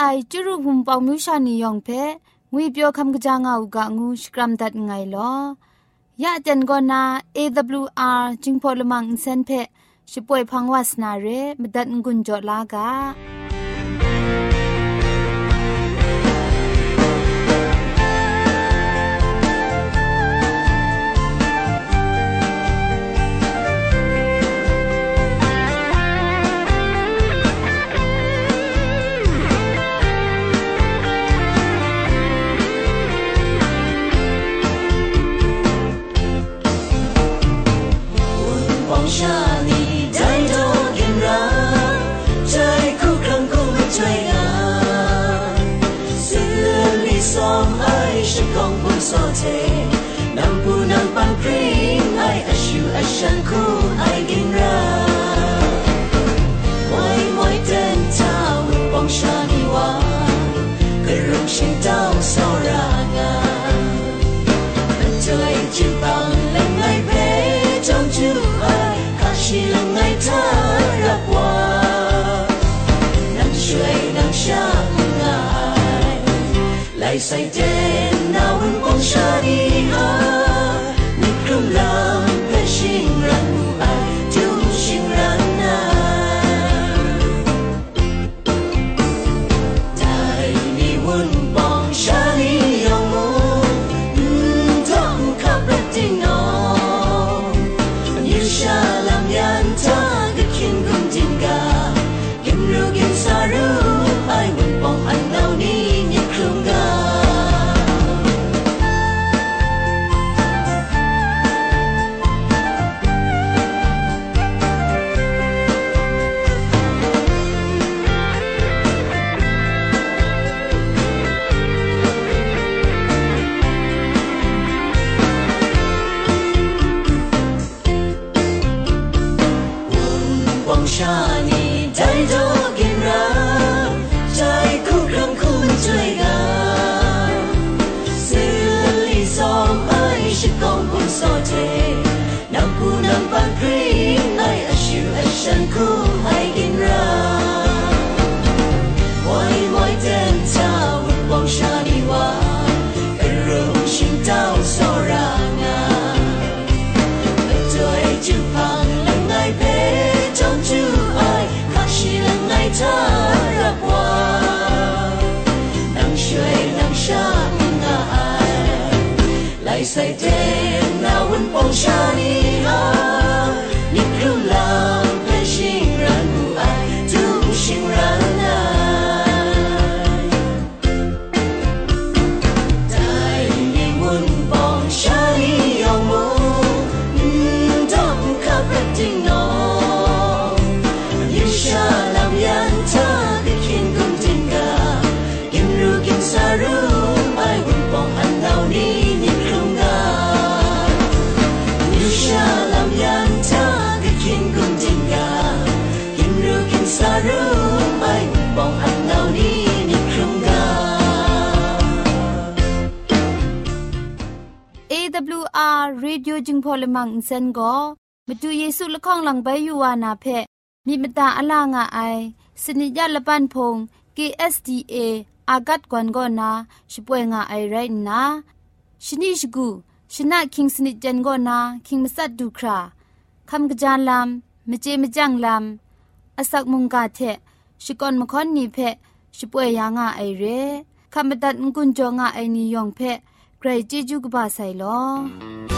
ไอจุรุภุมปองมิวชานียองเพงุยเปียวคำกะจางเอากะงูสกรัมดัดไงลอยะจันกอนา AWR จิงพอลมังเซนเพช่วยพังวาสนาเรมดัดงุนจอลากา ใส่เจนนาวันปอ ช วั มังอินเซนก็มาดูเยซูละข้องหลังใบยูวานาเพมีมตาอลางอไอสนิยาละปันพง KSDA อากัดกวนก็นาช่วยงาไอไรนะชนิชกูชนะคิงสนิจันก็นาคิงมัสัดดูคราคำกระจานลำมเจมจังลำอาศักมุงกาเทชิกอนมคอนนีเพช่วยยางาไอเรคำบัดงกุนจงาไอนิยองเพใครจีจูกบาไซลอ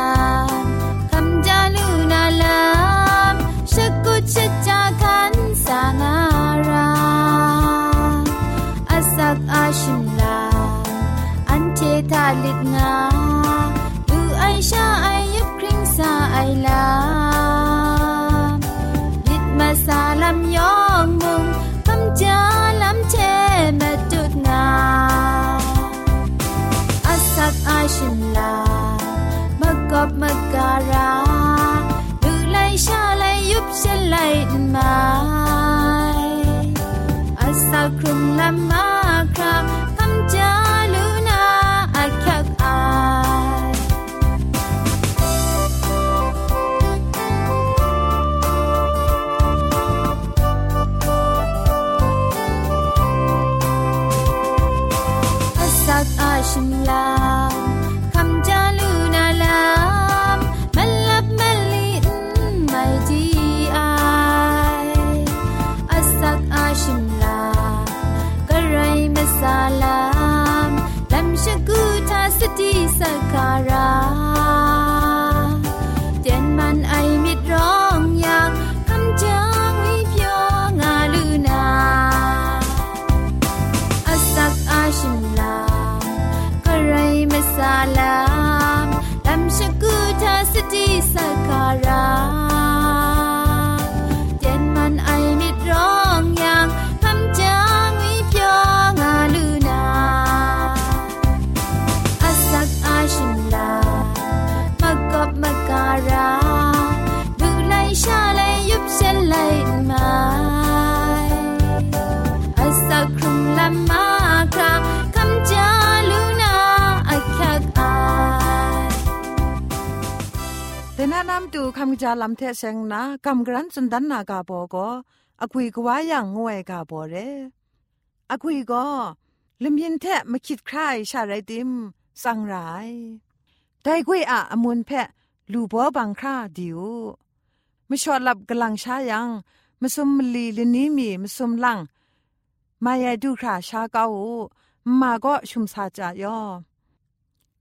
กอาชิมตูคำจาลำเทเซงนากำกรันสุนดันนากาโบก็อคุยกว่าอย่างงวยกาโบเรอคุยก็ลมยินแทะมาคิดครชาไรติมสังไรได้กุยอะอมุนแพะลูบัวบังคราดิวไม่ชอดหลับกำลังชายังมาสมมลีลนี้มีมาสมลังมายาดูคราชาเกามาก็ชุมสาจายอ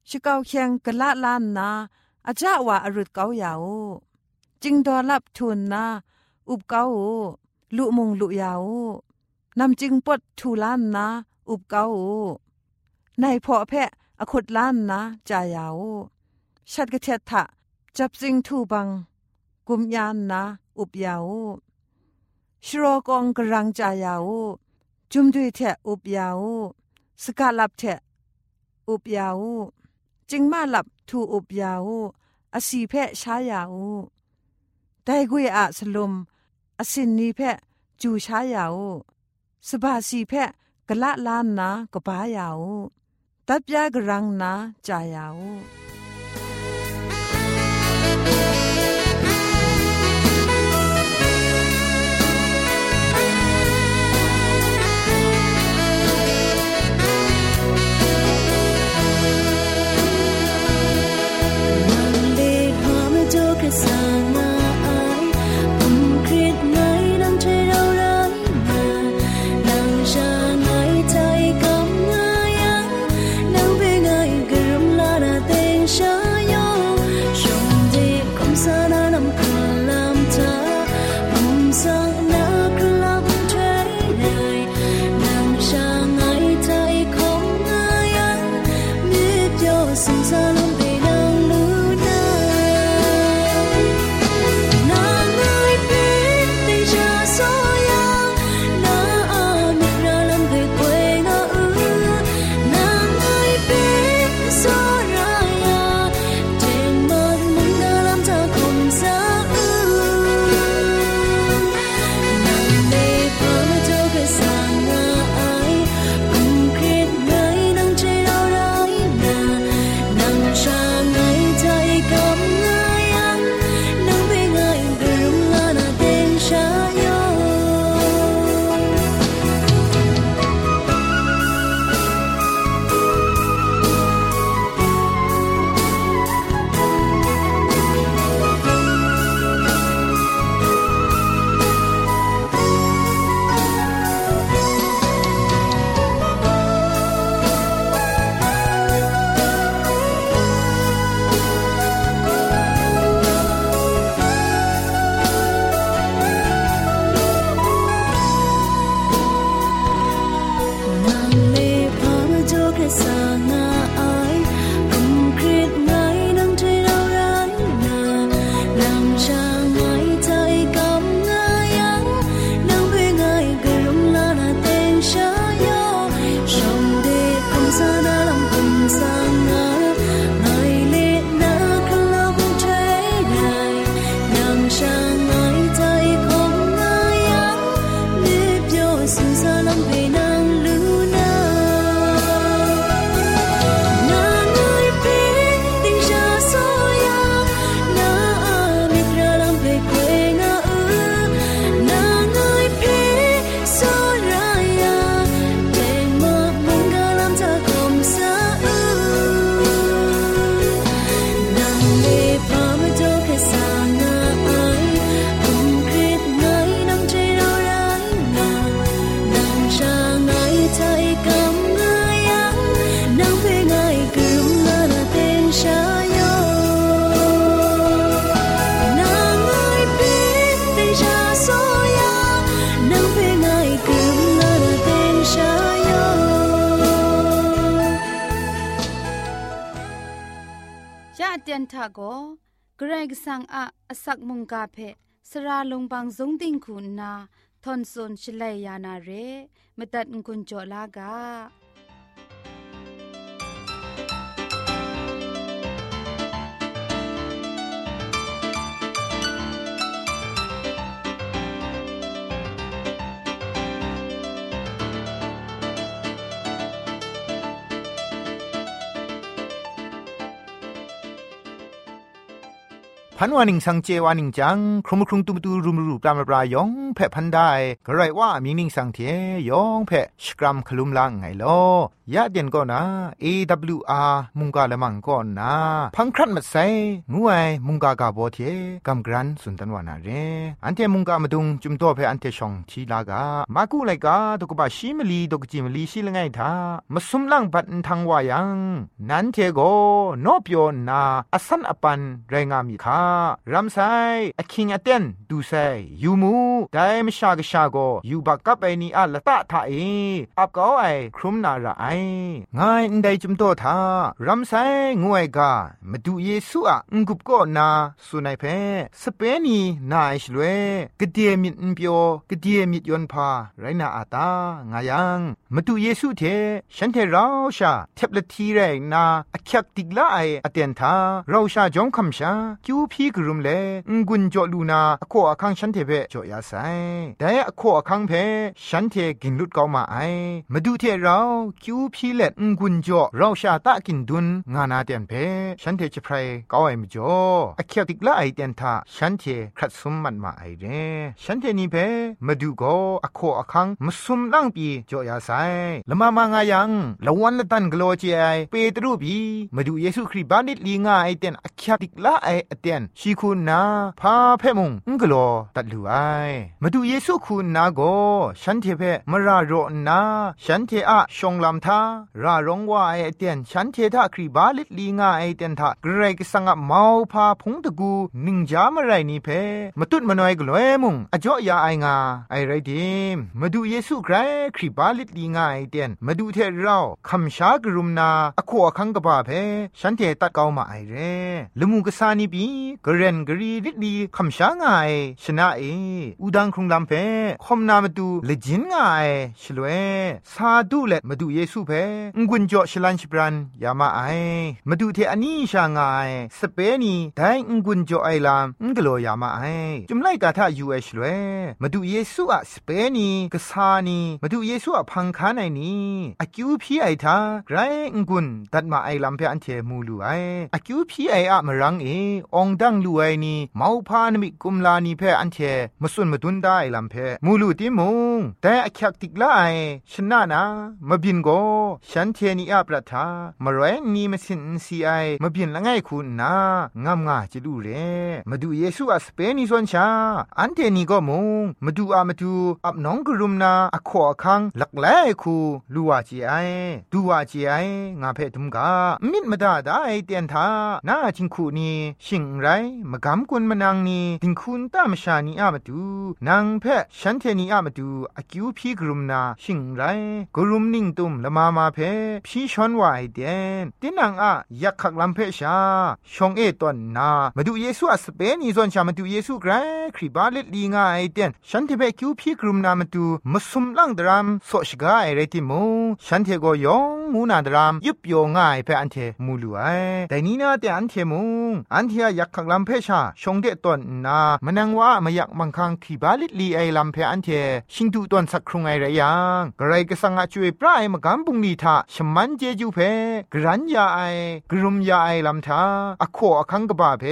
ชิเกาเคียงกะละลานนา อาจาว่าอรุดเกายาวจิงดอลับทุนนาอุบเกาลุมงลุยาวนำจิงปดทูล้านนาอุบเกาในพอแพะอขุดล้านนาจายาวชัดกระเทดทะจับจิงทูบัง กุมยานนาอุบยาวชโรกองกรังจายาวจุมดุยเทอุบยาวสกาลับเทอุบยาว จิงมาลับทูอุบยาวอาศีเพชายาวได้กุยอาสลุมอสินนีเพจูชายาวสบาสีเพกละลานนากบายาวตับยากรังนาจายาว เตียนทาโกเกรกสังอะอสักมุงกาเพสราลงบางสงติงคุณนาทอนซนชลัยยานาเรมตัดกุญจลากา พันวานิงสังเจวานิงจังครุมครุงตุมตูรุมรูปรามปรายองแพ่พันได้กระไรว่ามีนิงสังเทยองแพ่สกรัมคลุมลังไงลอ ยะเดียนก็นะ AWR มุงกาละมังก็นะพังครัดมาใส่งวยมุงกากาโบเทกัมกรันสุนทันวานาเรอันเทมุงกามาดุงจุมโตเพอันเทชองทีลากามากูไลกาตกบะชิมลีตกจิมลีชิลไงทามาสุมลังบัดทังวายังนันเทโกนอปโยนาอสันอปันไรงามีคารำไซอคิงอเตนดูไซยูมูไดมชากชาโกยูบักกับไอนีอะละตะทาเออับก็ไอครุมนาระไองายอินไดจุมโตทารำไซงวยกามาดูเยซูอะงกุบก็นาสุนัยเพสเปนีนาอิชลเวกเดียมิดเปียวกเดียมิดยอนพาไรนาอาตางายังมาดูเยซูเทฉันเทราชาเทบละทีไรนาอคักติกละไออเตียนทาเราชาจงคำชาคิวพีกรุมเลงกุนจอลูนาอโคอคังฉันเทเพจอยาไซแต่อโคอคังเพฉันเทกินลุดเกามาไอมาดูเทเราคิวพีเลงกุนจอเราชาตะกินดุนงานาเตียนเพฉันเทจะไพรกาไอมจ่ออคักติกละไอเตียนทาฉันเทครัดสมมันมาไอเรฉันเทนี่เพมาดูโกอโคอคังมสุมลังปีจอยาไซละมามางายังละวันละตันกโลเจไอเปตรูบีมาดูเยซูคริสต์บานิดลีงาไอเตียนอเคักติกละไอเตียนชีคุณนาพาเพ่มุงงกโลตัดลูไอมาดูเยซูคุณนาโกฉันเทเพมราโรนาฉันเทอะชงลำทารารงว่าไอเตียนฉันเททาครีบาลิลีงาไอเตียนทาเกรกสังะเมาพาพงตะกูนิงจามไรนี่เพมาตุดมานอยกลวยมุงอจ่อยาไองาไอไรดิมมาดูเยซูไกรครีบาลิลีงาไอเตียนมาดูเทเราคำชากรุมนาอโคอคังกบาเพฉันเทตัดเกามาไอเรลมูกษานีบีกเรนกรีริดีคำช้างไงชนะเออุดังครุงลำเพคอมนามาดูเลจินไงชลเวซาดูเละมาดูเยซูเพงกุนจ่อชลันชิบรันยามาไอมาดูเทอันนี้ชางไงสเปนีได้งกุนจ่อไอลามงกโลยามาไอจุมไลกาทายูเอชลเวมาดูเยซูอะสเปนีกษานีมาดูเยซูอะพังคานไอนี้อากิวพีไอทาไกรงกุนตัดมาไอลำเพอันเทมูลูไออากิวพีไออะมรังเอองดังลูไอนีมาพานมิกุมลานีเพออันเทมาสุนมาดุนได้ลำเพมูลูติมงแต่อคักติกลาไอชนะนะมาบินโกฉันเทนีอาประทามารวยนีมสินซีไอมบินละไงคุณนางามงาจิลูเรมาดูเยซูอาสเปนิส่วนชา อันเทนีก็มุงมาดูอามาดูอับน้องกรุมนาอขอคังหลักแลคูลูวาจีไอดูวาจีไองาเพทุมกามิดมาดาได้เตียนทานาจิงคูนีชิงไรมากำกุนมานางนีดิงคุณตามชานีอามาดูนางเพฉันเทนีอามาดูอากิวพีกรุมนา ชิงไรกรุมนิ่งตุมละมามามาเพพี่ชอนว่าไอเดนตินังอะยักขักลำเพชาชงเอตอนนามาดูเยซูอะสเปนอีซอนชามาดูเยซูไกรคริบาลิลีงาไอเดนฉันเทเบคิวพี่กรุมนามาดูมสุมลังดรามโซชกาไอเรติมูฉันเทโกยองมูนาดรามยุบโยง่ายเพอันเทมูลูไอแต่นี้นาแต่อันเทมุงอันเทียยักขักลำเพชาชงเดตอนนามนังว่ามายักมังคังคริบาลิตลีไอลำเพอันเทชิงดูตอนสักครุงไอไรยังกระไรก็สังอาช่วยปลายมากำบงนีทาชมันเจจูเพกรันยาไอกรุมยาไอลำทาอโคอคังกบาเพ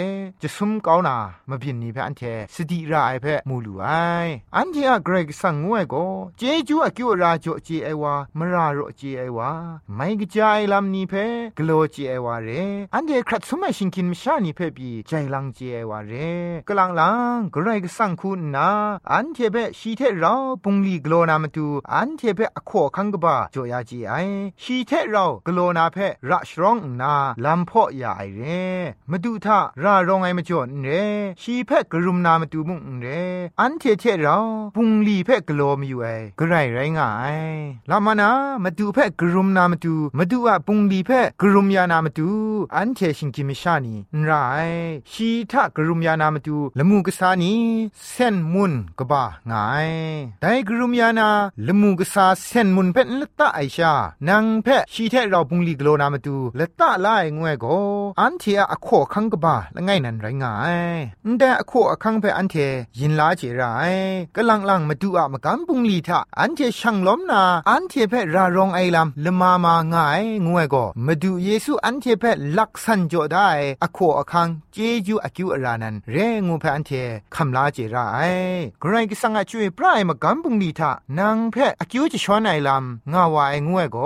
จะซุมเกานามาบินนีเพอันเทสติราไอเพมูลูไออันเทอะเกรกสังงวยโกเจจูอกิวราจเจไอวามราโรเจไอวาไม่กจายลำนีเพกโลเจไอวาเรอันเดครัดสมัยชิงกินมชานีเพบีใจลังเจไอวาเรกลังลังเกรกสังคุณนาอันเทเปชีเทเราปุงลีกโลนามตูอันเทเปอโคคังกบาโจยาจีไอชีเทเรากโลนาเพระชรองนาลัมพ่อยาไอเรมาดูท่ารารองไอมาจ่อนเรชีเพกรุมนามาตูมุงเรอันเทเทเราปุงลีเพกโลมอยู่ไอกระไรไรงายลามานามาดูเพกรุมนามาตูมาดูอะปุงลีเพกรุมยานามาตูอันเทชิงกิมิชานีไรชีทะกรุมยานามาตูละมูกษานีเส้นมุนกบางายไดกรุมยานาละมูกษาเส้นมุนเพนละตะไอชานังเพชีเทเราปุงลีกโลนามาตูและตะลายงวยโกอันเทอะอโคคังกบาละไงนันไรงายแต่อโคอคังเพอันเทยินลาเจไรกะลังลังมาดูอะมะกัมปุงลีทะอันเทช่างล้มนาอันเทเพรารองไอลำละมามาง่ายงวยโกมาดูเยซูอันเทเพลักสันจ่อได้อโคอคังเจจูอคิวอรานันเรงูเพอันเทคำลาเจไรไกรกิสังอะช่วยปรายมะกัมปุงลีทะนางเพอคิวจะชวนไอลำงาวาไองวยก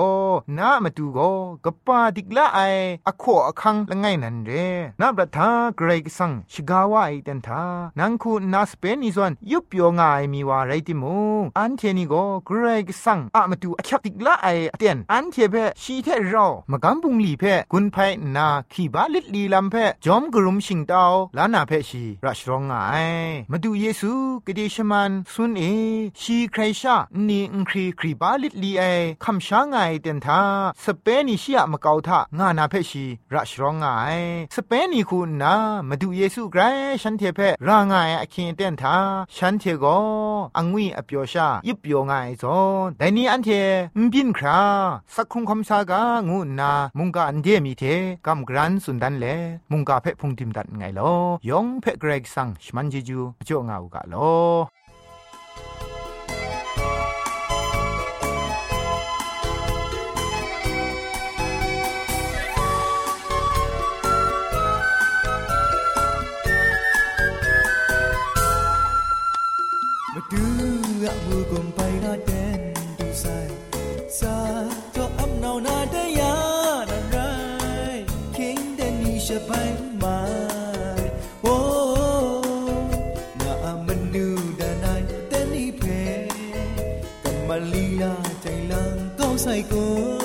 นามาดูโกกปาดิกละไออโคอคังละไงนันเรนับประทาไกรกสังชิกาวาไอเดนทานังคูนาสเปนิซอนยุบโยงายมีวาไรติมูอันเทนิโกไกรกิสังอะมาดูอคักดิกละไอเตียนอันเทเพชีเทเรามะกัมปุงลีเพกุนไพนาขีบาลิดลีลำเพจอมกรุมชิงดาวลานาเพชีรัชรองไงมาดูเยซูกเดชมันซุนเอชีใครชานี่อังครีครีบาลิดลีไอคำชางไงเต็นทาสเปนิชิอะมะเกาทางานาเพชีรัชรองไงสเปนิคุณนามาดูเยซูไกรฉันเทเพรางายอคินเต็นทาฉันเทโกอังวีอเปียวชายิบเปียวไงซอนแต่นี้อันเทมบินคราสักคงคำสากางูนามุงกาอันเดมีเทกัมกรันสุนดันเลมุงกาเพพุงทิมดัดไงลอยองเพเกรกสังชมันเจจูจ่องาวกาลอ งก้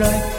right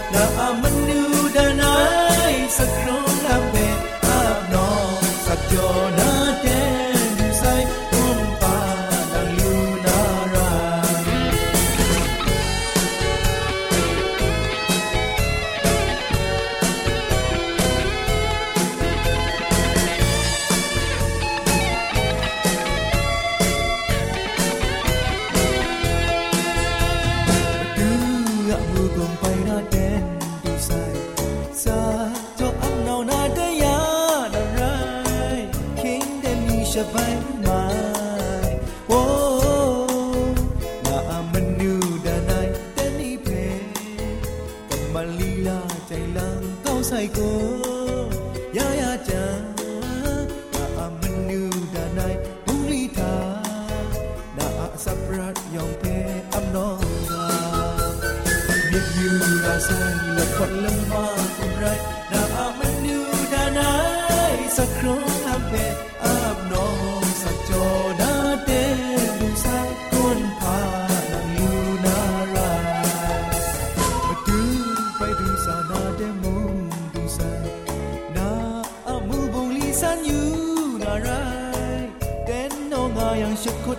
ချိန်လံကောင်းဆိုင်ကိုရရကြံဒါအမနူဒါနိုင်ဘူရီတာဒါအစပရတ်ယောင်ပဲအမနောကမြစ်ယူရာဆိုင်လက်ဖတ်လမ်းမှာ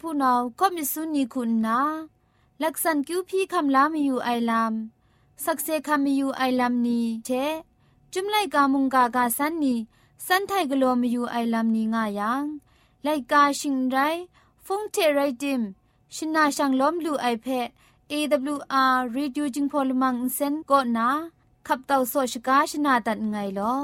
ผู้นอวก็มิสุนีคุณนะลักษณะคิวพี่คำลามอยู่ไอลามสักเซคำอยู่ไอลามนี้เชจุมไลกามุงกากาสันนีสันไทกลัวมอยู่ไอลามนี้ง่ายังไลกาชิงไรฟงเทไรดิมชินาชังล้อมลูไอเพะ AWR Reducing Polymer Insen ก็นะขับเต่าโซชกาชนาตัดไงลอ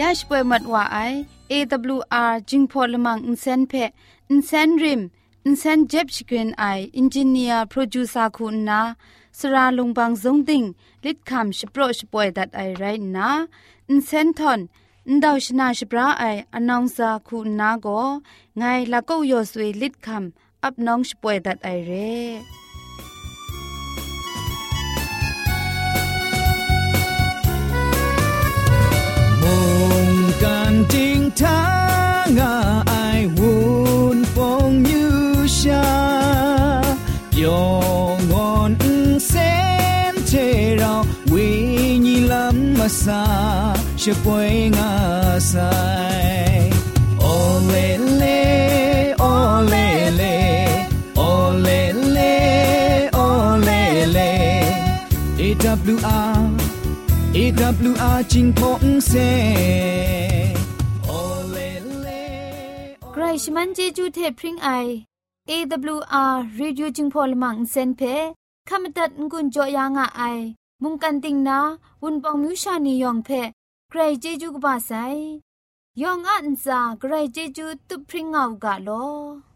ยาชป่วยมัดว่าไอ AWR จิงพอลมังอินเซนเพอินเซนริมอินเซนเจ็บชกรีนไออินจิเนียร์โปรดิวซาคุณนาสราลงบางซงติงลิดคำชโปรชป่วยดัดไอไรนะอินเซนทอนอินดาวชนาชปราไออนองซาคุณนาโกไงละก็ยอสวยลิดคำอับน้องชป่วยดัดไอเร่ lắm mà xa sẽ quay ngã sai ô lê lê ô lê lê ô lê lê ô lê lê AWR AWR จิงพงเซใครชมันเจจูเทพริงไอ AWR Radio จึงพอลมังเซนเพขมตัดงุนจอยางอ้าย มุงกันติงนาวุนปองมิวชานียองเพใครเจจูกบาไซยองอันซาใครเจจูตุพริ้งเอากาโลอ